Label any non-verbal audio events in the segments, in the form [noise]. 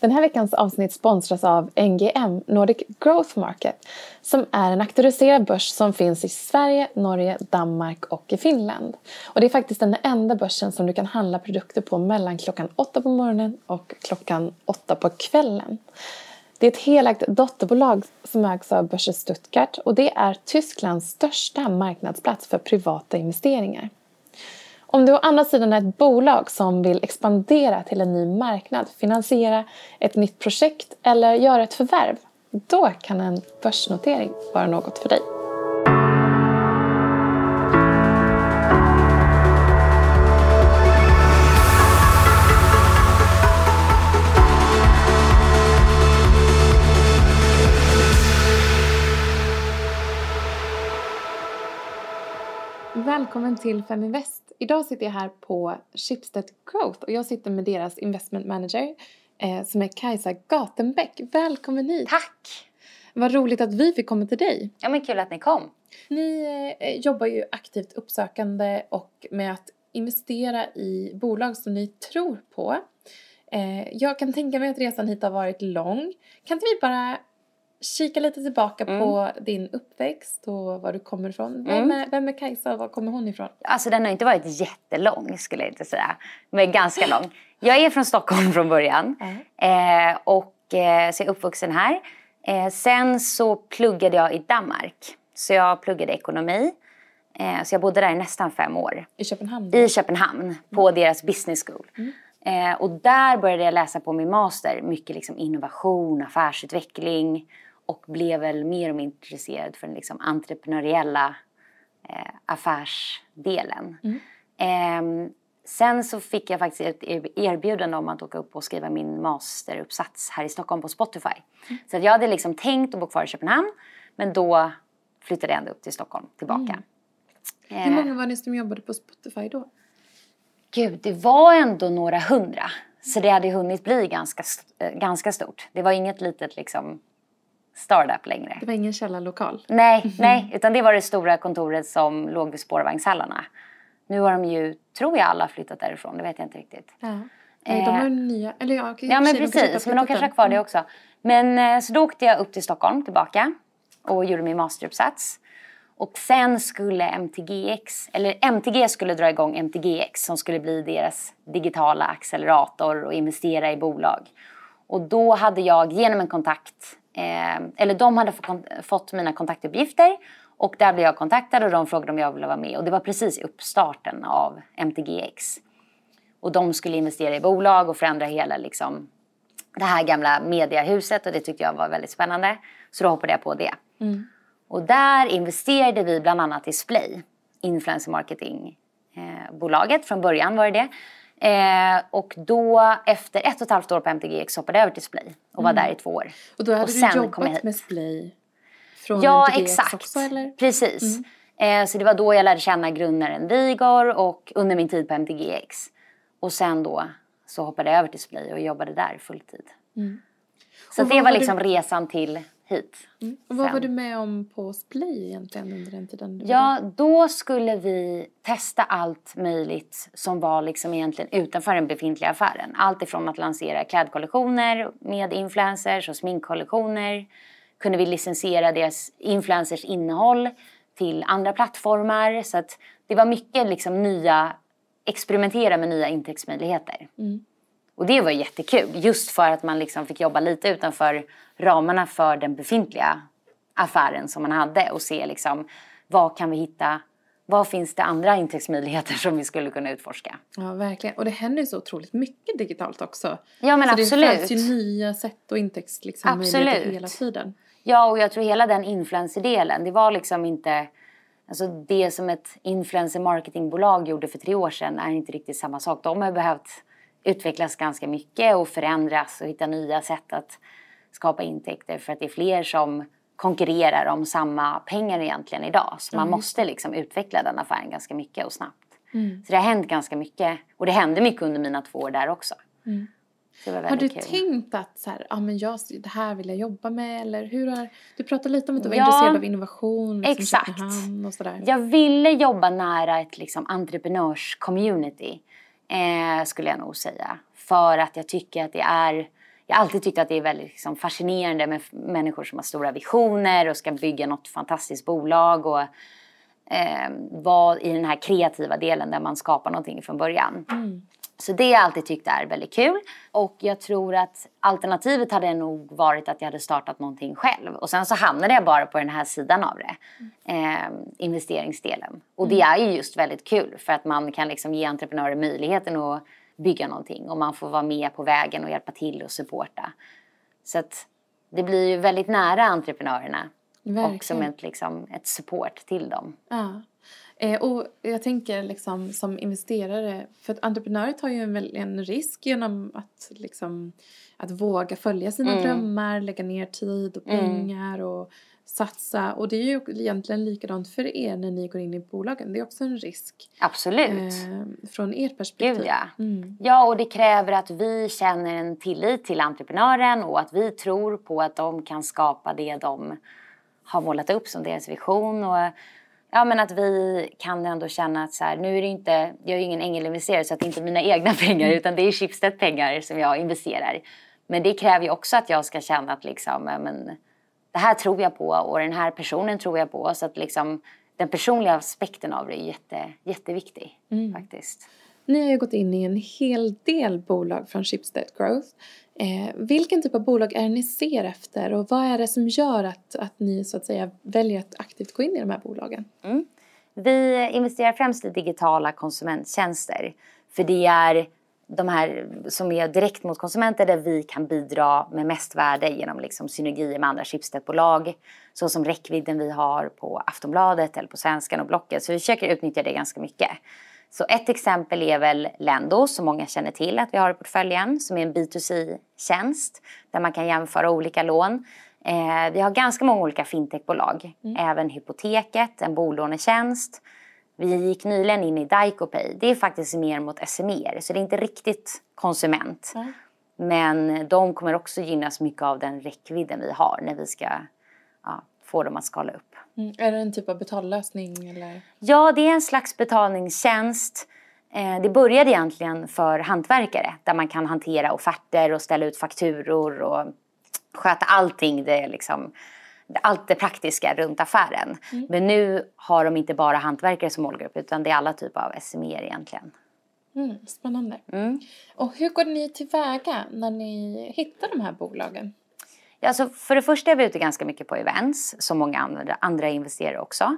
Den här veckans avsnitt sponsras av NGM, Nordic Growth Market, som är en auktoriserad börs som finns i Sverige, Norge, Danmark och i Finland. Och det är faktiskt den enda börsen som du kan handla produkter på mellan klockan 8 på morgonen och klockan 8 på kvällen. Det är ett helägt dotterbolag som ägs av Börsen Stuttgart och det är Tysklands största marknadsplats för privata investeringar. Om du å andra sidan är ett bolag som vill expandera till en ny marknad, finansiera ett nytt projekt eller göra ett förvärv, då kan en börsnotering vara något för dig. Välkommen till Feminvest. Idag sitter jag här på Schibsted Growth och jag sitter med deras investment manager eh, som är Kajsa Gatenbäck. Välkommen hit! Tack! Vad roligt att vi fick komma till dig. Ja men kul att ni kom. Ni eh, jobbar ju aktivt uppsökande och med att investera i bolag som ni tror på. Eh, jag kan tänka mig att resan hit har varit lång. Kan inte vi bara kika lite tillbaka mm. på din uppväxt och var du kommer ifrån. Vem, mm. är, vem är Kajsa och var kommer hon ifrån? Alltså den har inte varit jättelång skulle jag inte säga. Men ganska lång. Jag är från Stockholm från början. Eh, och eh, så är uppvuxen här. Eh, sen så pluggade jag i Danmark. Så jag pluggade ekonomi. Eh, så jag bodde där i nästan fem år. I Köpenhamn? Då? I Köpenhamn, på mm. deras business school. Mm. Eh, och där började jag läsa på min master. Mycket liksom innovation, affärsutveckling och blev väl mer och mer intresserad för den liksom entreprenöriella eh, affärsdelen. Mm. Eh, sen så fick jag faktiskt ett erbjudande om att åka upp och skriva min masteruppsats här i Stockholm på Spotify. Mm. Så jag hade liksom tänkt att bo kvar i Köpenhamn men då flyttade jag ändå upp till Stockholm tillbaka. Mm. Hur många var ni som jobbade på Spotify då? Gud, det var ändå några hundra. Så det hade hunnit bli ganska, eh, ganska stort. Det var inget litet liksom startup längre. Det var ingen källarlokal? Nej, mm [laughs] -hmm. nej, utan det var det stora kontoret som låg vid spårvagnshallarna. Nu har de ju, tror jag, alla flyttat därifrån. Det vet jag inte riktigt. Ja. Nej, de har ju nya, eller ja, ja men precis, men de kanske har kvar det mm. också. Men eh, så då åkte jag upp till Stockholm tillbaka och gjorde min masteruppsats. Och sen skulle MTGX, eller MTG skulle dra igång MTGX som skulle bli deras digitala accelerator och investera i bolag. Och då hade jag genom en kontakt Eh, eller de hade fått mina kontaktuppgifter och där blev jag kontaktad och de frågade om jag ville vara med. Och det var precis i uppstarten av MTGX. Och de skulle investera i bolag och förändra hela liksom, det här gamla mediahuset och det tyckte jag var väldigt spännande. Så då hoppade jag på det. Mm. Och där investerade vi bland annat i Splay, influencer marketing eh, bolaget. Från början var det det. Eh, och då efter ett och ett halvt år på MTGX hoppade jag över till Splay och var mm. där i två år. Och då hade och du jobbat med Splay från ja, MTGX exakt. också eller? Precis. Mm. Eh, så det var då jag lärde känna grundaren Vigor och under min tid på MTGX. Och sen då så hoppade jag över till Splay och jobbade där fulltid. Mm. Så det var liksom du... resan till hit. Mm. Och vad var du med om på Splay egentligen under den tiden? Ja, då skulle vi testa allt möjligt som var liksom egentligen utanför den befintliga affären. Allt ifrån att lansera klädkollektioner med influencers och sminkkollektioner. Kunde vi licensiera deras influencers innehåll till andra plattformar. Så att det var mycket liksom nya, experimentera med nya intäktsmöjligheter. Mm. Och det var jättekul, just för att man liksom fick jobba lite utanför ramarna för den befintliga affären som man hade och se liksom vad kan vi hitta vad finns det andra intäktsmöjligheter som vi skulle kunna utforska? Ja, verkligen. Och det händer ju så otroligt mycket digitalt också. Ja, men så absolut. det finns ju nya sätt och intäktsmöjligheter liksom, hela tiden. Ja, och jag tror hela den influencerdelen, det var liksom inte... Alltså det som ett influencer marketingbolag gjorde för tre år sedan är inte riktigt samma sak. De har behövt utvecklas ganska mycket och förändras och hitta nya sätt att skapa intäkter för att det är fler som konkurrerar om samma pengar egentligen idag. Så man mm. måste liksom utveckla den affären ganska mycket och snabbt. Mm. Så det har hänt ganska mycket och det hände mycket under mina två år där också. Mm. har du kul. tänkt att så här, ah, men jag, det här vill jag jobba med eller hur har, du pratade lite om att du var ja, intresserad av innovation, liksom exakt. och sådär. Jag ville jobba nära ett liksom, entreprenörs-community eh, skulle jag nog säga. För att jag tycker att det är jag har alltid tyckt att det är väldigt liksom, fascinerande med människor som har stora visioner och ska bygga något fantastiskt bolag och eh, vara i den här kreativa delen där man skapar någonting från början. Mm. Så det har jag alltid tyckt är väldigt kul. Och jag tror att alternativet hade nog varit att jag hade startat någonting själv. Och sen så hamnade jag bara på den här sidan av det. Eh, investeringsdelen. Och det är ju just väldigt kul för att man kan liksom ge entreprenörer möjligheten att bygga någonting. Och man får vara med på vägen och hjälpa till och supporta. Så att det blir ju väldigt nära entreprenörerna. Verkligen. Och som ett, liksom, ett support till dem. Ja. Eh, och jag tänker liksom som investerare, för att entreprenörer tar ju en, en risk genom att liksom att våga följa sina mm. drömmar, lägga ner tid och mm. pengar mm. och satsa. Och det är ju egentligen likadant för er när ni går in i bolagen. Det är också en risk. Absolut. Eh, från ert perspektiv. Gud ja. Mm. Ja, och det kräver att vi känner en tillit till entreprenören och att vi tror på att de kan skapa det de har målat upp som deras vision. Och Ja, men att vi kan ändå känna att så här, nu är det inte, jag är ju ingen ängelinvesterare så att det är inte mina egna [laughs] pengar utan det är Schibsted pengar som jag investerar. Men det kräver ju också att jag ska känna att liksom, men, det här tror jag på och den här personen tror jag på. Så att liksom, den personliga aspekten av det är jätte, jätteviktig mm. faktiskt. Ni har ju gått in i en hel del bolag från Schibsted Growth. Eh, vilken typ av bolag är det ni ser efter och vad är det som gör att, att ni så att säga väljer att aktivt gå in i de här bolagen? Mm. Vi investerar främst i digitala konsumenttjänster för det är de här som är direkt mot konsumenter där vi kan bidra med mest värde genom liksom synergier med andra chipstepbolag. Så som räckvidden vi har på Aftonbladet eller på Svenskan och Blocket så vi försöker utnyttja det ganska mycket. Så ett exempel är väl Lendo som många känner till att vi har i portföljen som är en B2C-tjänst där man kan jämföra olika lån. Eh, vi har ganska många olika fintechbolag, mm. även Hypoteket, en bolånetjänst. Vi gick nyligen in i Daikopay. Det är faktiskt mer mot SMER, så det är inte riktigt konsument. Mm. Men de kommer också gynnas mycket av den räckvidden vi har när vi ska ja, få dem att skala upp. Mm. Är det en typ av betallösning? Eller? Ja, det är en slags betalningstjänst. Eh, det började egentligen för hantverkare där man kan hantera offerter och ställa ut fakturor och sköta allting det liksom, allt det praktiska runt affären. Mm. Men nu har de inte bara hantverkare som målgrupp utan det är alla typer av SME egentligen. Mm, spännande. Mm. Och hur går ni tillväga när ni hittar de här bolagen? Alltså för det första är vi ute ganska mycket på events, som många andra, andra investerare också.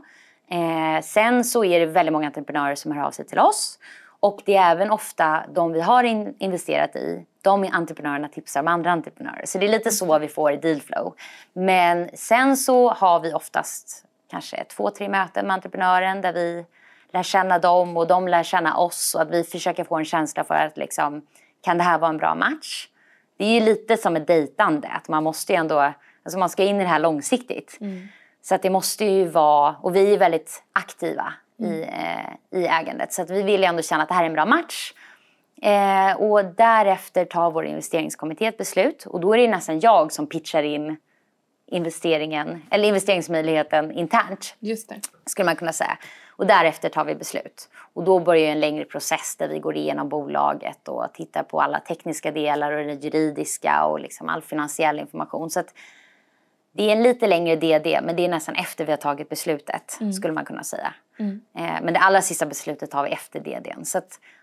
Eh, sen så är det väldigt många entreprenörer som hör av sig till oss. Och det är även ofta de vi har in, investerat i, de entreprenörerna tipsar om andra entreprenörer. Så det är lite så vi får dealflow. Men sen så har vi oftast kanske två, tre möten med entreprenören där vi lär känna dem och de lär känna oss och att vi försöker få en känsla för att liksom, kan det här vara en bra match? Det är ju lite som ett dejtande. Att man måste ju ändå, alltså man ska in i det här långsiktigt. Mm. Så att det måste ju vara, och vi är väldigt aktiva mm. i, eh, i ägandet. Så att vi vill ju ändå känna att det här är en bra match. Eh, och därefter tar vår investeringskommitté ett beslut. Och då är det nästan jag som pitchar in investeringen, eller investeringsmöjligheten internt. Just det. Skulle man kunna säga. Och därefter tar vi beslut. Och då börjar en längre process där vi går igenom bolaget och tittar på alla tekniska delar och det juridiska och liksom all finansiell information. Så att det är en lite längre DD men det är nästan efter vi har tagit beslutet mm. skulle man kunna säga. Mm. Eh, men det allra sista beslutet tar vi efter DDn. Så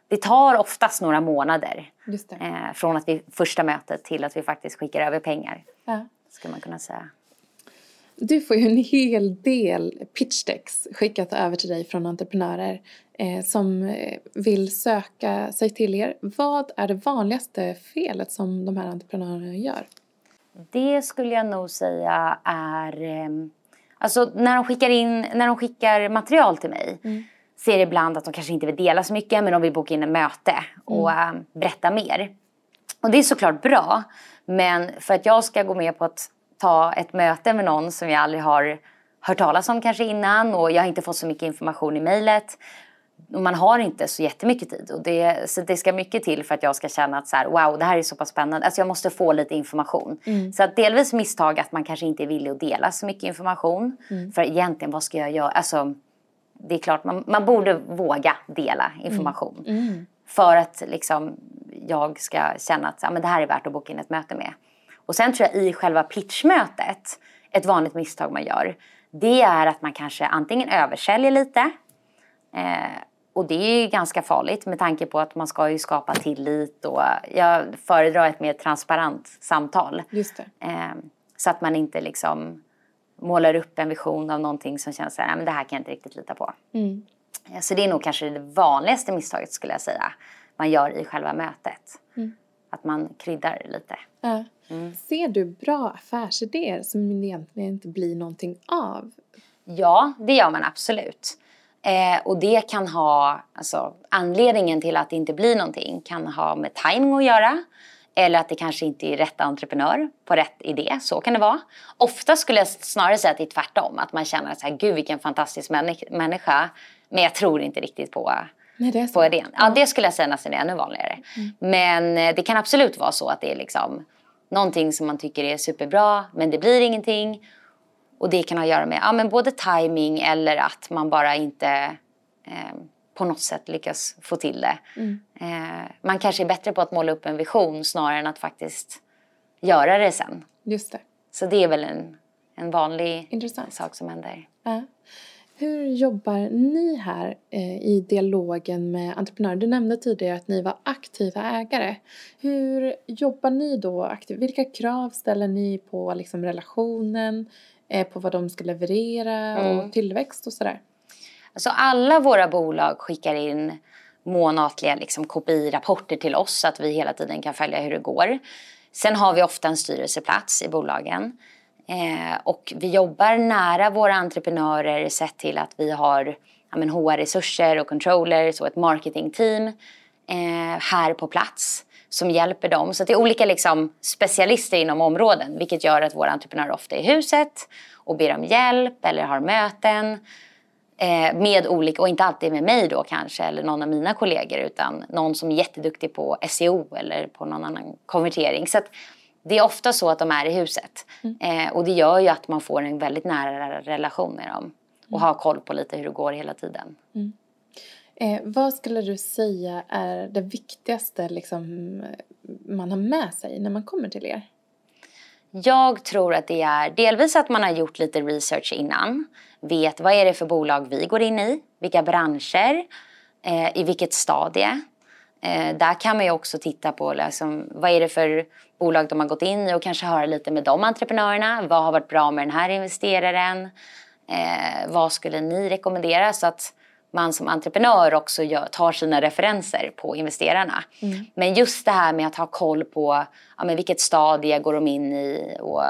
det tar oftast några månader eh, från att vi första mötet till att vi faktiskt skickar över pengar. Ja. Skulle man kunna säga. Du får ju en hel del pitchdecks skickat över till dig från entreprenörer eh, som eh, vill söka sig till er. Vad är det vanligaste felet som de här entreprenörerna gör? Det skulle jag nog säga är... Eh, alltså när de skickar in, när de skickar material till mig mm. ser det ibland att de kanske inte vill dela så mycket men de vill boka in ett möte och mm. äh, berätta mer. Och det är såklart bra. Men för att jag ska gå med på att ta ett möte med någon som jag aldrig har hört talas om kanske innan och jag har inte fått så mycket information i mejlet. Man har inte så jättemycket tid och det, så det ska mycket till för att jag ska känna att så här, wow det här är så pass spännande. Alltså jag måste få lite information. Mm. Så att delvis misstag att man kanske inte är villig att dela så mycket information. Mm. För egentligen vad ska jag göra? Alltså, det är klart man, man borde våga dela information. Mm. mm. För att liksom jag ska känna att ja, men det här är värt att boka in ett möte med. Och sen tror jag i själva pitchmötet, ett vanligt misstag man gör, det är att man kanske antingen översäljer lite eh, och det är ju ganska farligt med tanke på att man ska ju skapa tillit och jag föredrar ett mer transparent samtal. Just det. Eh, så att man inte liksom målar upp en vision av någonting som känns så här, men det här kan jag inte riktigt lita på. Mm. Eh, så det är nog kanske det vanligaste misstaget skulle jag säga man gör i själva mötet. Mm. Att man kryddar lite. Ja. Mm. Ser du bra affärsidéer som egentligen inte blir någonting av? Ja, det gör man absolut. Eh, och det kan ha, alltså anledningen till att det inte blir någonting kan ha med timing att göra. Eller att det kanske inte är rätt entreprenör på rätt idé. Så kan det vara. Ofta skulle jag snarare säga att det är tvärtom. Att man känner att gud vilken fantastisk människa. Men jag tror inte riktigt på, Nej, det så. på idén. Ja, det skulle jag säga nästan är ännu vanligare. Mm. Men eh, det kan absolut vara så att det är liksom någonting som man tycker är superbra men det blir ingenting. Och det kan ha att göra med ja, men både timing eller att man bara inte eh, på något sätt lyckas få till det. Mm. Eh, man kanske är bättre på att måla upp en vision snarare än att faktiskt göra det sen. Just det. Så det är väl en, en vanlig Intressant. sak som händer. Ja. Hur jobbar ni här eh, i dialogen med entreprenörer? Du nämnde tidigare att ni var aktiva ägare. Hur jobbar ni då aktivt? Vilka krav ställer ni på liksom, relationen, eh, på vad de ska leverera mm. och tillväxt och sådär? Alltså alla våra bolag skickar in månatliga liksom, KPI-rapporter till oss så att vi hela tiden kan följa hur det går. Sen har vi ofta en styrelseplats i bolagen. Eh, och vi jobbar nära våra entreprenörer sett till att vi har ja, HR-resurser och controllers och ett marketingteam eh, här på plats som hjälper dem. Så det är olika liksom, specialister inom områden vilket gör att våra entreprenörer ofta är i huset och ber om hjälp eller har möten eh, med olika, och inte alltid med mig då kanske eller någon av mina kollegor utan någon som är jätteduktig på SEO eller på någon annan konvertering. Så att, det är ofta så att de är i huset. Mm. Eh, och det gör ju att man får en väldigt nära relation med dem. Och mm. har koll på lite hur det går hela tiden. Mm. Eh, vad skulle du säga är det viktigaste liksom, man har med sig när man kommer till er? Jag tror att det är delvis att man har gjort lite research innan. Vet vad är det för bolag vi går in i? Vilka branscher? Eh, I vilket stadie? Eh, där kan man ju också titta på liksom, vad är det för bolag de har gått in i och kanske höra lite med de entreprenörerna. Vad har varit bra med den här investeraren? Eh, vad skulle ni rekommendera? Så att man som entreprenör också gör, tar sina referenser på investerarna. Mm. Men just det här med att ha koll på ja, men vilket stadie går de in i och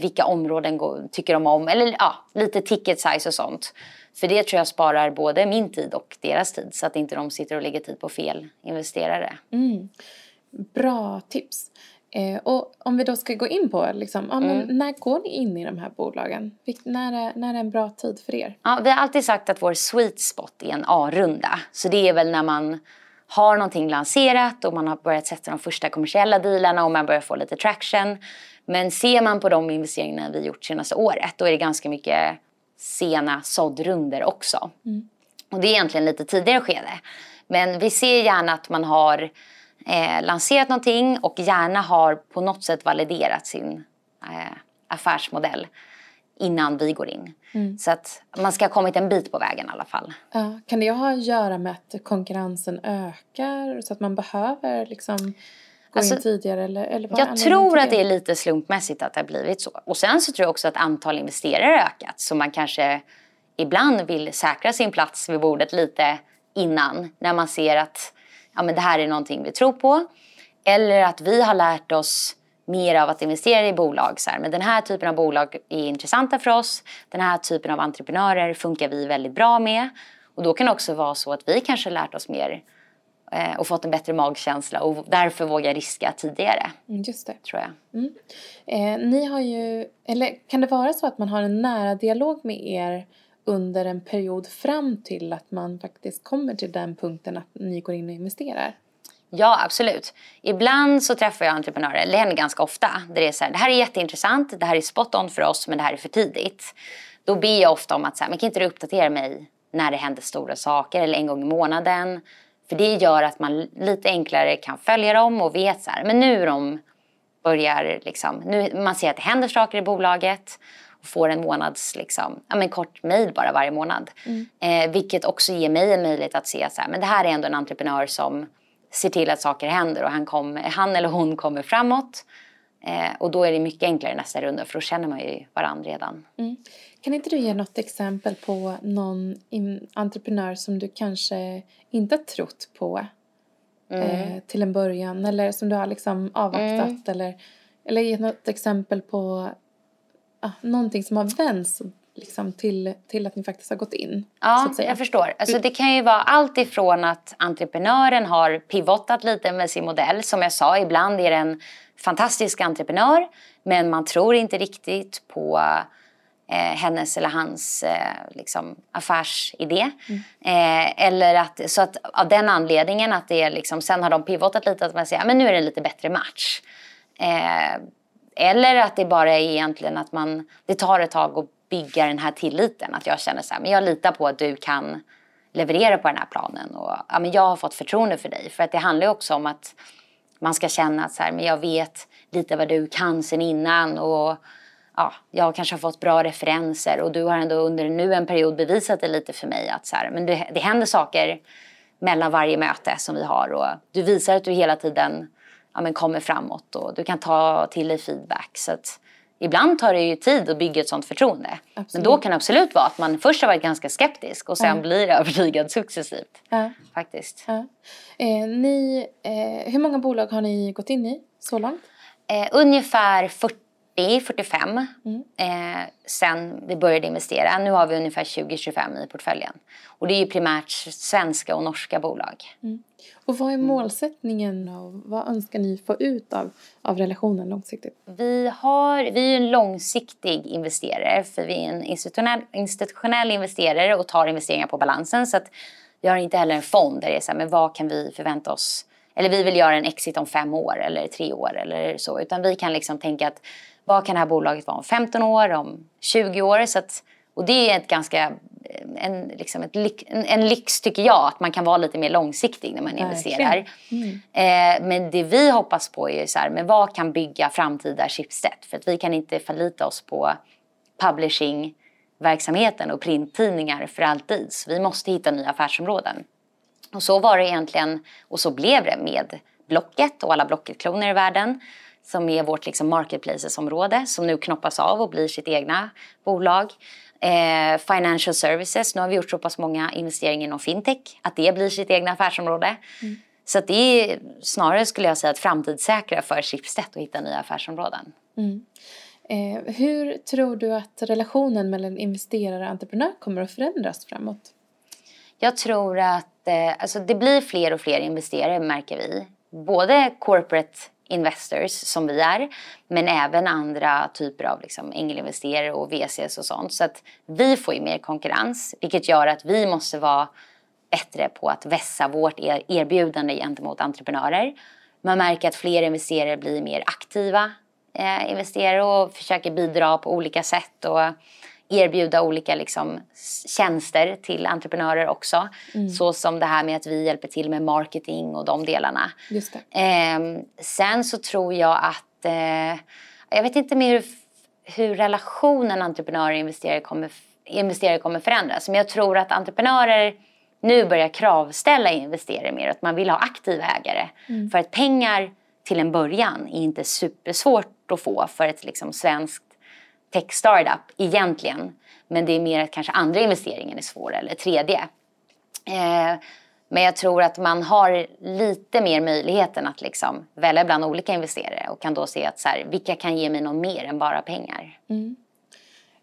vilka områden går, tycker de om. Eller ja, lite ticket size och sånt. För det tror jag sparar både min tid och deras tid så att inte de sitter och lägger tid på fel investerare. Mm. Bra tips. Eh, och om vi då ska gå in på, liksom, ja, men mm. när går ni in i de här bolagen? Vilk, när, är, när är en bra tid för er? Ja, vi har alltid sagt att vår sweet spot är en A-runda. Så det är väl när man har någonting lanserat och man har börjat sätta de första kommersiella dealarna och man börjar få lite traction. Men ser man på de investeringarna vi gjort senaste året då är det ganska mycket sena såddrunder också. Mm. Och det är egentligen lite tidigare skede. Men vi ser gärna att man har eh, lanserat någonting och gärna har på något sätt validerat sin eh, affärsmodell innan vi går in. Mm. Så att man ska ha kommit en bit på vägen i alla fall. Ja, kan det ha att göra med att konkurrensen ökar så att man behöver liksom gå alltså, in tidigare? Eller, eller jag tror att det är lite slumpmässigt att det har blivit så. Och sen så tror jag också att antal investerare har ökat så man kanske ibland vill säkra sin plats vid bordet lite innan när man ser att ja, men det här är någonting vi tror på. Eller att vi har lärt oss mer av att investera i bolag. Så här, men den här typen av bolag är intressanta för oss. Den här typen av entreprenörer funkar vi väldigt bra med. Och då kan det också vara så att vi kanske lärt oss mer och fått en bättre magkänsla och därför vågar riska tidigare. Mm, just det. Tror jag. Mm. Eh, ni har ju, eller kan det vara så att man har en nära dialog med er under en period fram till att man faktiskt kommer till den punkten att ni går in och investerar? Ja, absolut. Ibland så träffar jag entreprenörer, det händer ganska ofta, där det är så här, det här är jätteintressant, det här är spot on för oss, men det här är för tidigt. Då ber jag ofta om att så här, men kan inte du uppdatera mig när det händer stora saker eller en gång i månaden? För det gör att man lite enklare kan följa dem och vet så här, men nu de börjar liksom, nu man ser att det händer saker i bolaget och får en månads liksom, ja, men kort mail bara varje månad. Mm. Eh, vilket också ger mig en möjlighet att se så här, men det här är ändå en entreprenör som ser till att saker händer och han, kom, han eller hon kommer framåt. Eh, och då är det mycket enklare nästa runda för då känner man ju varandra redan. Mm. Kan inte du ge något exempel på någon entreprenör som du kanske inte har trott på mm. eh, till en början eller som du har liksom avvaktat mm. eller, eller ge något exempel på ah, någonting som har vänts liksom till, till att ni faktiskt har gått in? Ja, jag förstår. Alltså, det kan ju vara allt ifrån att entreprenören har pivotat lite med sin modell. Som jag sa, ibland är det en fantastisk entreprenör men man tror inte riktigt på hennes eller hans eh, liksom, affärsidé. Mm. Eh, eller att, så att av den anledningen att det är liksom, sen har de pivotat lite att man säger men nu är det en lite bättre match. Eh, eller att det bara är egentligen att man, det tar ett tag att bygga den här tilliten. Att jag känner så här, men jag litar på att du kan leverera på den här planen. Och, ja, men jag har fått förtroende för dig. För att det handlar ju också om att man ska känna att så här, men jag vet lite vad du kan sen innan. Och ja, jag kanske har fått bra referenser och du har ändå under nu en period bevisat det lite för mig att så här, men det, det händer saker mellan varje möte som vi har och du visar att du hela tiden ja, men kommer framåt och du kan ta till dig feedback. Så att, ibland tar det ju tid att bygga ett sånt förtroende. Absolut. Men då kan det absolut vara att man först har varit ganska skeptisk och sen ja. blir övertygad successivt. Ja. Faktiskt. Ja. Eh, ni, eh, hur många bolag har ni gått in i så långt? Eh, ungefär 40 45 mm. eh, sen vi började investera. Nu har vi ungefär 20-25 i portföljen. Och det är primärt svenska och norska bolag. Mm. Och vad är målsättningen och vad önskar ni få ut av, av relationen långsiktigt? Vi, har, vi är en långsiktig investerare för vi är en institutionell, institutionell investerare och tar investeringar på balansen. Så att vi har inte heller en fond där det är så här, men vad kan vi förvänta oss eller vi vill göra en exit om fem år eller tre år eller så. Utan vi kan liksom tänka att vad kan det här bolaget vara om 15 år, om 20 år? Så att, och det är ett ganska, en, liksom ett, en, en lyx tycker jag, att man kan vara lite mer långsiktig när man Verkligen. investerar. Mm. Eh, men det vi hoppas på är så här, men vad kan bygga framtida Schibsted? För att vi kan inte förlita oss på publishing verksamheten och printtidningar för alltid. Så vi måste hitta nya affärsområden. Och så var det egentligen, och så blev det med Blocket och alla Blocket-kloner i världen som är vårt liksom marketplaces-område som nu knoppas av och blir sitt egna bolag. Eh, financial services, nu har vi gjort så pass många investeringar inom fintech att det blir sitt egna affärsområde. Mm. Så det är snarare skulle jag säga att framtidssäkra för Schibsted att hitta nya affärsområden. Mm. Eh, hur tror du att relationen mellan investerare och entreprenör kommer att förändras framåt? Jag tror att eh, alltså det blir fler och fler investerare märker vi. Både corporate investors som vi är. Men även andra typer av liksom ängelinvesterare och VCs och sånt. Så att vi får ju mer konkurrens vilket gör att vi måste vara bättre på att vässa vårt erbjudande gentemot entreprenörer. Man märker att fler investerare blir mer aktiva eh, investerare och försöker bidra på olika sätt. Och erbjuda olika liksom, tjänster till entreprenörer också. Mm. Så som det här med att vi hjälper till med marketing och de delarna. Just eh, sen så tror jag att, eh, jag vet inte mer hur, hur relationen entreprenörer och investerare kommer, investerare kommer förändras. Men jag tror att entreprenörer nu börjar kravställa investerare mer. Att man vill ha aktiva ägare. Mm. För att pengar till en början är inte supersvårt att få för ett liksom svenskt tech startup egentligen. Men det är mer att kanske andra investeringen är svår eller tredje. Eh, men jag tror att man har lite mer möjligheten att liksom välja bland olika investerare och kan då se att så här, vilka kan ge mig något mer än bara pengar. Mm.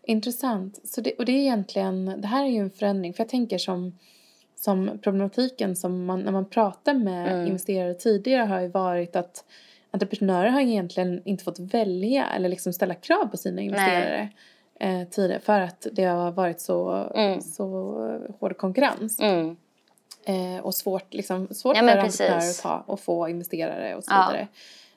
Intressant. Så det, och det är egentligen, det här är ju en förändring för jag tänker som, som problematiken som man, när man pratar med mm. investerare tidigare har ju varit att entreprenörer har egentligen inte fått välja eller liksom ställa krav på sina investerare eh, tidigare för att det har varit så, mm. så hård konkurrens. Mm. Eh, och svårt, liksom, svårt ja, för entreprenörer att ta och få investerare och så ja. vidare.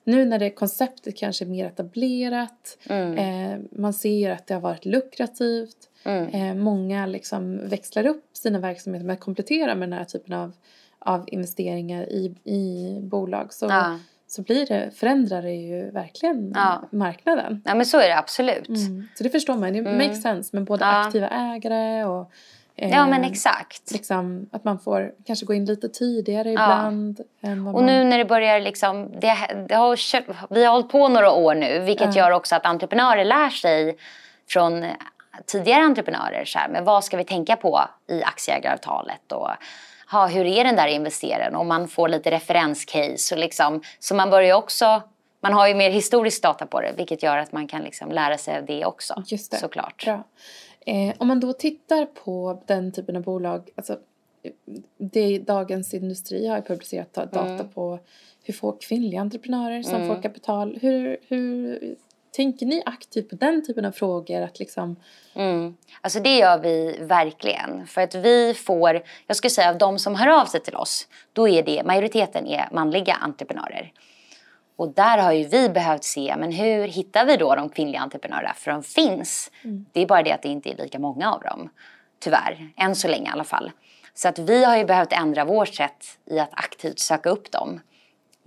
Nu när det konceptet kanske är mer etablerat, mm. eh, man ser att det har varit lukrativt, mm. eh, många liksom växlar upp sina verksamheter med att komplettera med den här typen av av investeringar i, i bolag så, ja. Så blir det, förändrar det ju verkligen ja. marknaden. Ja men så är det absolut. Mm. Så det förstår man, det mm. makes sense med både aktiva ägare och Eh, ja men exakt. Liksom, att man får kanske gå in lite tidigare ibland. Ja. och man... nu när det börjar liksom, det, det har, vi har hållit på några år nu vilket ja. gör också att entreprenörer lär sig från tidigare entreprenörer. Så här, men vad ska vi tänka på i aktieägaravtalet? Och, ha, hur är den där investeraren? Och man får lite referenscase. Och liksom, så man börjar också man har ju mer historisk data på det vilket gör att man kan liksom lära sig av det också. Just det. Såklart. Bra. Eh, om man då tittar på den typen av bolag, alltså det, Dagens Industri har publicerat data mm. på hur få kvinnliga entreprenörer som mm. får kapital. Hur, hur tänker ni aktivt på den typen av frågor? Att liksom... Mm. Alltså det gör vi verkligen. För att vi får, jag skulle säga av de som hör av sig till oss, då är det, majoriteten är manliga entreprenörer. Och där har ju vi behövt se, men hur hittar vi då de kvinnliga entreprenörerna? För de finns. Mm. Det är bara det att det inte är lika många av dem. Tyvärr, än så länge i alla fall. Så att vi har ju behövt ändra vårt sätt i att aktivt söka upp dem.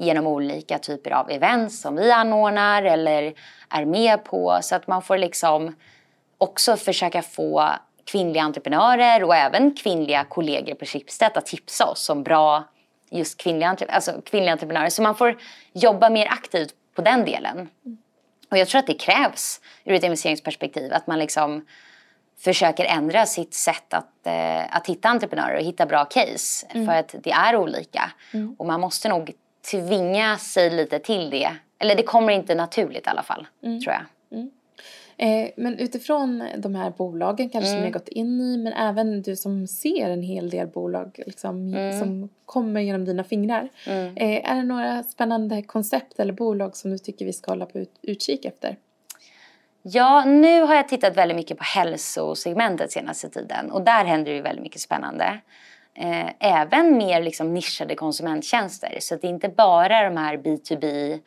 Genom olika typer av events som vi anordnar eller är med på. Så att man får liksom också försöka få kvinnliga entreprenörer och även kvinnliga kollegor på Schibsted att tipsa oss om bra just kvinnliga, alltså kvinnliga entreprenörer. Så man får jobba mer aktivt på den delen. Och jag tror att det krävs ur ett investeringsperspektiv att man liksom försöker ändra sitt sätt att, eh, att hitta entreprenörer och hitta bra case. Mm. För att det är olika. Mm. Och man måste nog tvinga sig lite till det. Eller det kommer inte naturligt i alla fall, mm. tror jag. Eh, men utifrån de här bolagen kanske mm. som ni har gått in i men även du som ser en hel del bolag liksom, mm. som kommer genom dina fingrar. Mm. Eh, är det några spännande koncept eller bolag som du tycker vi ska hålla på ut, utkik efter? Ja, nu har jag tittat väldigt mycket på hälsosegmentet senaste tiden och där händer det väldigt mycket spännande. Eh, även mer liksom nischade konsumenttjänster så det är inte bara de här B2B,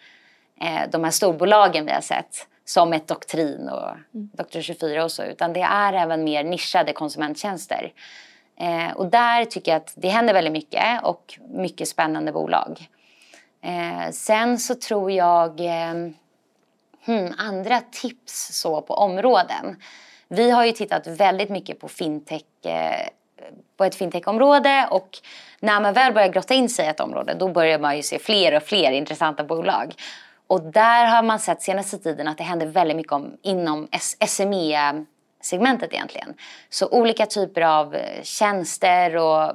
eh, de här storbolagen vi har sett som ett doktrin och mm. Dr. 24 och så, utan det är även mer nischade konsumenttjänster. Eh, och där tycker jag att det händer väldigt mycket och mycket spännande bolag. Eh, sen så tror jag eh, hmm, andra tips så på områden. Vi har ju tittat väldigt mycket på fintech eh, på ett fintechområde och när man väl börjar grotta in sig i ett område då börjar man ju se fler och fler intressanta bolag. Och där har man sett senaste tiden att det händer väldigt mycket om, inom SME-segmentet egentligen. Så olika typer av eh, tjänster och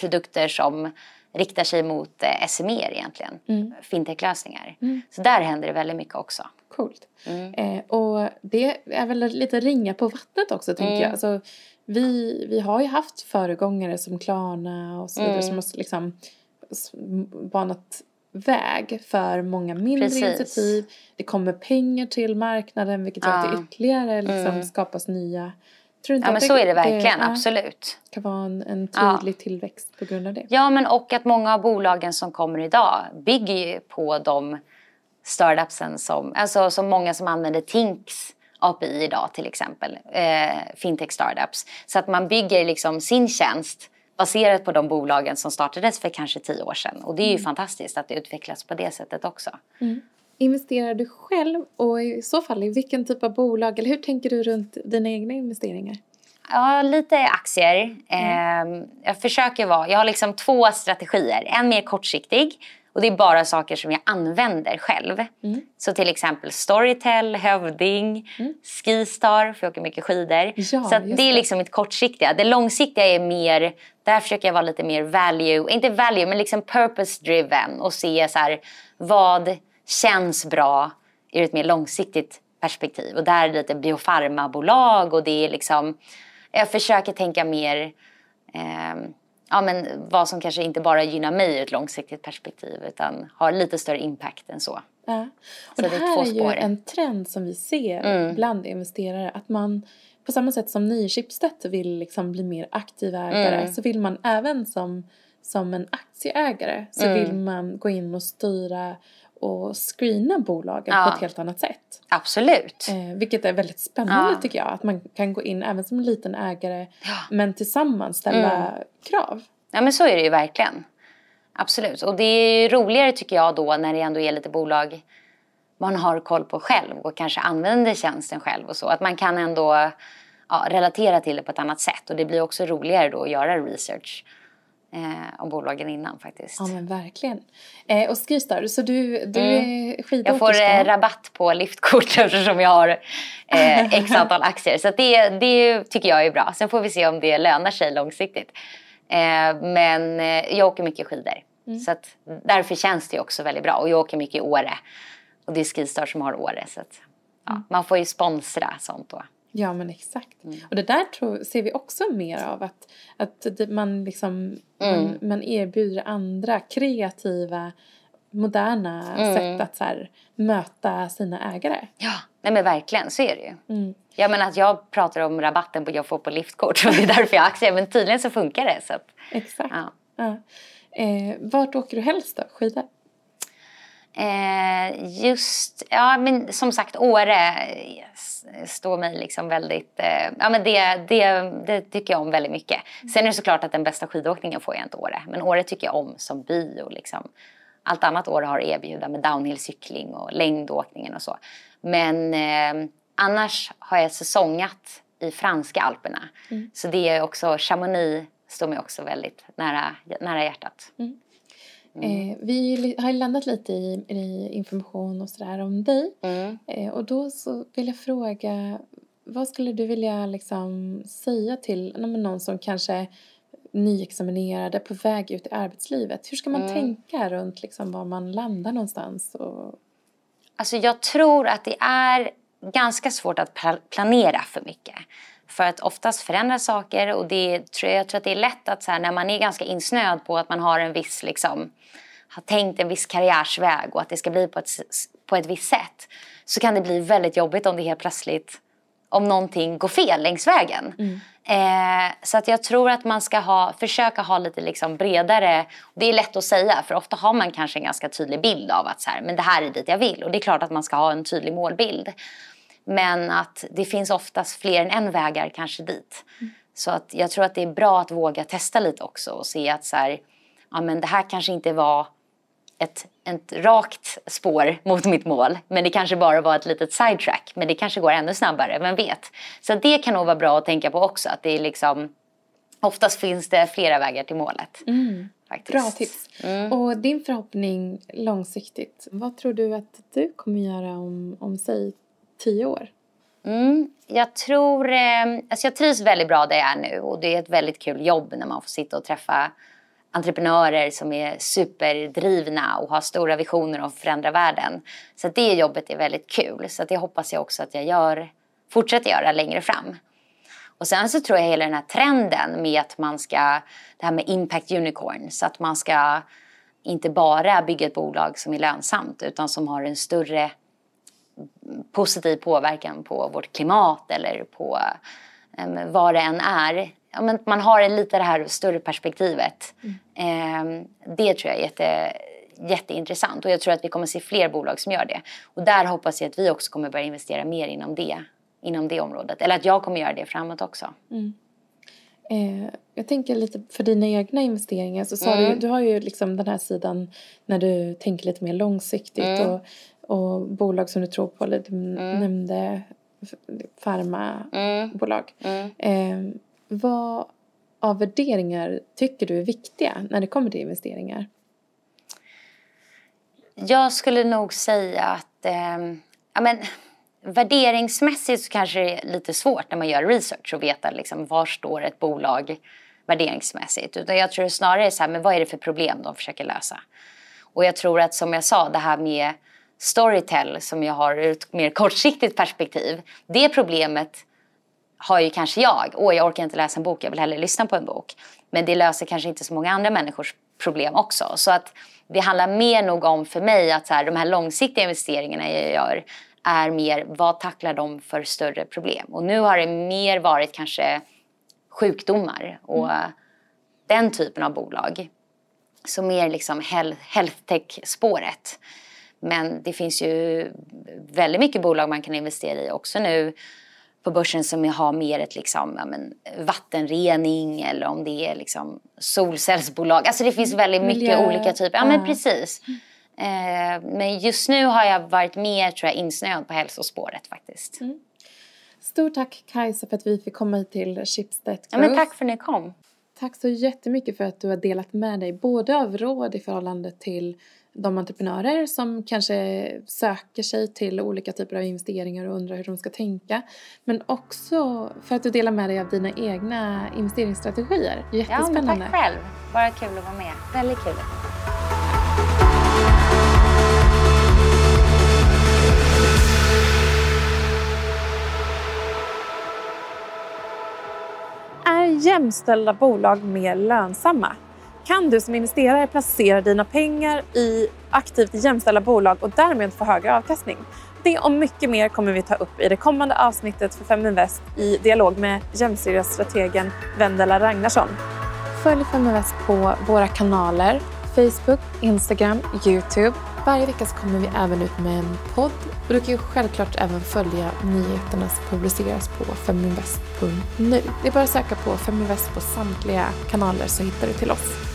produkter som riktar sig mot eh, SME egentligen. Mm. Fintech-lösningar. Mm. Så där händer det väldigt mycket också. Coolt. Mm. Eh, och det är väl lite ringa på vattnet också tänker mm. jag. Alltså, vi, vi har ju haft föregångare som Klarna och så vidare mm. som har liksom banat väg för många mindre Precis. initiativ. Det kommer pengar till marknaden vilket gör att det ytterligare liksom mm. skapas nya Tror inte ja men så är det verkligen, det, absolut. Det kan vara en, en tydlig ja. tillväxt på grund av det. Ja men och att många av bolagen som kommer idag bygger ju på de startupsen som, alltså som många som använder Tinks API idag till exempel, eh, fintech startups. Så att man bygger liksom sin tjänst baserat på de bolagen som startades för kanske tio år sedan. Och det är ju mm. fantastiskt att det utvecklas på det sättet också. Mm. Investerar du själv och i så fall i vilken typ av bolag eller hur tänker du runt dina egna investeringar? Ja, lite aktier. Mm. Eh, jag försöker vara, jag har liksom två strategier. En mer kortsiktig och det är bara saker som jag använder själv. Mm. Så till exempel Storytel, Hövding, mm. Skistar, för jag åker mycket skidor. Ja, så det är liksom mitt kortsiktiga. Det långsiktiga är mer, där försöker jag vara lite mer value, inte value men liksom purpose driven och se så här, vad känns bra ur ett mer långsiktigt perspektiv. Och där är det lite biofarmabolag och det är liksom, jag försöker tänka mer eh, ja, men vad som kanske inte bara gynnar mig ur ett långsiktigt perspektiv utan har lite större impact än så. Ja. Och så det, det här är, är ju en trend som vi ser mm. bland investerare att man på samma sätt som ni i Schibsted vill liksom bli mer aktiva ägare mm. så vill man även som, som en aktieägare så mm. vill man gå in och styra och screena bolagen ja. på ett helt annat sätt. Absolut. Eh, vilket är väldigt spännande ja. tycker jag. Att man kan gå in även som en liten ägare ja. men tillsammans ställa mm. krav. Ja men så är det ju verkligen. absolut. Och det är roligare tycker jag då när det ändå är lite bolag man har koll på själv och kanske använder tjänsten själv och så. Att man kan ändå ja, relatera till det på ett annat sätt och det blir också roligare då att göra research eh, om bolagen innan faktiskt. Ja men verkligen. Eh, och Skistar, så du, du mm. är skidåkerska? Jag får eh, rabatt på liftkort [laughs] eftersom jag har eh, x antal aktier. Så det, det tycker jag är bra. Sen får vi se om det lönar sig långsiktigt. Eh, men eh, jag åker mycket skidor. Mm. Så att, därför känns det också väldigt bra. Och jag åker mycket i Åre. Och det är Skistar som har Åre. Så att, ja, mm. Man får ju sponsra sånt då. Ja men exakt. Mm. Och det där tror, ser vi också mer av att, att man liksom mm. man, man, erbjuder andra kreativa moderna mm. sätt att så här, möta sina ägare. Ja, nej men verkligen så är det ju. Mm. Jag menar att jag pratar om rabatten på jag får på liftkort [laughs] och det är därför jag har aktier men tydligen så funkar det. Så att, Exakt. Ja. Ja. Eh, vart åker du helst då? Skidor? Eh, just, ja men som sagt Åre står mig liksom väldigt, eh, ja men det, det, det tycker jag om väldigt mycket. Sen är det såklart att den bästa skidåkningen får jag inte Åre, men Åre tycker jag om som by och liksom allt annat Åre har att erbjuda med downhillcykling och längdåkningen och så. Men eh, annars har jag säsongat i franska alperna. Mm. Så det är också, Chamonix står mig också väldigt nära, nära hjärtat. Mm. Mm. Eh, vi har ju landat lite i, i information och sådär om dig. Mm. Eh, och då så vill jag fråga, vad skulle du vilja liksom säga till någon som kanske nyexaminerade på väg ut i arbetslivet? Hur ska man mm. tänka runt liksom var man landar någonstans? Och... Alltså jag tror att det är ganska svårt att planera för mycket. För att oftast förändras saker och det, tror jag, jag tror att det är lätt att så här, när man är ganska insnöad på att man har en viss liksom, har tänkt en viss karriärsväg och att det ska bli på ett, på ett visst sätt så kan det bli väldigt jobbigt om det helt plötsligt om någonting går fel längs vägen. Mm. Eh, så att jag tror att man ska ha, försöka ha lite liksom bredare, det är lätt att säga för ofta har man kanske en ganska tydlig bild av att så här, men det här är dit jag vill och det är klart att man ska ha en tydlig målbild. Men att det finns oftast fler än en vägar kanske dit. Mm. Så att jag tror att det är bra att våga testa lite också och se att så här, ja men det här kanske inte var ett, ett rakt spår mot mitt mål. Men det kanske bara var ett litet sidetrack. Men det kanske går ännu snabbare, vem vet? Så det kan nog vara bra att tänka på också. Att det är liksom, oftast finns det flera vägar till målet. Mm. Bra tips. Mm. Och din förhoppning långsiktigt, vad tror du att du kommer göra om, om säg tio år? Mm, jag tror, eh, alltså jag trivs väldigt bra där jag är nu och det är ett väldigt kul jobb när man får sitta och träffa entreprenörer som är superdrivna och har stora visioner om att förändra världen. Så det jobbet är väldigt kul. Så det hoppas jag också att jag gör, fortsätter göra längre fram. Och sen så tror jag hela den här trenden med att man ska, det här med impact unicorn, så att man ska inte bara bygga ett bolag som är lönsamt utan som har en större positiv påverkan på vårt klimat eller på um, vad det än är ja, men man har lite det här större perspektivet. Mm. Eh, det tror jag är jätte, jätteintressant och jag tror att vi kommer se fler bolag som gör det. Och där hoppas jag att vi också kommer börja investera mer inom det, inom det området. Eller att jag kommer göra det framåt också. Mm. Eh, jag tänker lite för dina egna investeringar så sa mm. du, du har ju liksom den här sidan när du tänker lite mer långsiktigt mm. och, och bolag som du tror på, du mm. nämnde farmabolag. Mm. mm. Eh, vad av värderingar tycker du är viktiga när det kommer till investeringar? Jag skulle nog säga att eh, ja, men, värderingsmässigt så kanske det är lite svårt när man gör research att veta liksom, var står ett bolag värderingsmässigt. Utan jag tror snarare så här, men vad är det för problem de försöker lösa? Och jag tror att som jag sa, det här med Storytel som jag har ur ett mer kortsiktigt perspektiv. Det problemet har ju kanske jag, åh jag orkar inte läsa en bok, jag vill hellre lyssna på en bok. Men det löser kanske inte så många andra människors problem också. Så att det handlar mer nog om för mig att så här, de här långsiktiga investeringarna jag gör är mer vad tacklar de för större problem. Och nu har det mer varit kanske sjukdomar och mm. den typen av bolag. Så mer liksom health tech-spåret. Men det finns ju väldigt mycket bolag man kan investera i också nu på börsen som har mer ett liksom, ja, men, vattenrening eller om det är liksom solcellsbolag. Alltså det finns väldigt mycket Miljö. olika typer. Ja men precis. Eh, men just nu har jag varit mer tror jag insnöad på hälsospåret faktiskt. Mm. Stort tack Kajsa för att vi fick komma hit till Schibsted Ja men tack för att ni kom. Tack så jättemycket för att du har delat med dig både av råd i förhållande till de entreprenörer som kanske söker sig till olika typer av investeringar och undrar hur de ska tänka. Men också för att du delar med dig av dina egna investeringsstrategier. Jättespännande. Ja, men tack själv. Bara kul att vara med. Väldigt kul. Är jämställda bolag mer lönsamma? Kan du som investerare placera dina pengar i aktivt jämställda bolag och därmed få högre avkastning. Det och mycket mer kommer vi ta upp i det kommande avsnittet för Feminvest i dialog med jämställdhetsstrategen Vendela Ragnarsson. Följ Feminvest på våra kanaler Facebook, Instagram, Youtube. Varje vecka så kommer vi även ut med en podd och du kan ju självklart även följa nyheterna som publiceras på feminvest.nu. Det är bara att söka på Feminvest på samtliga kanaler så hittar du till oss.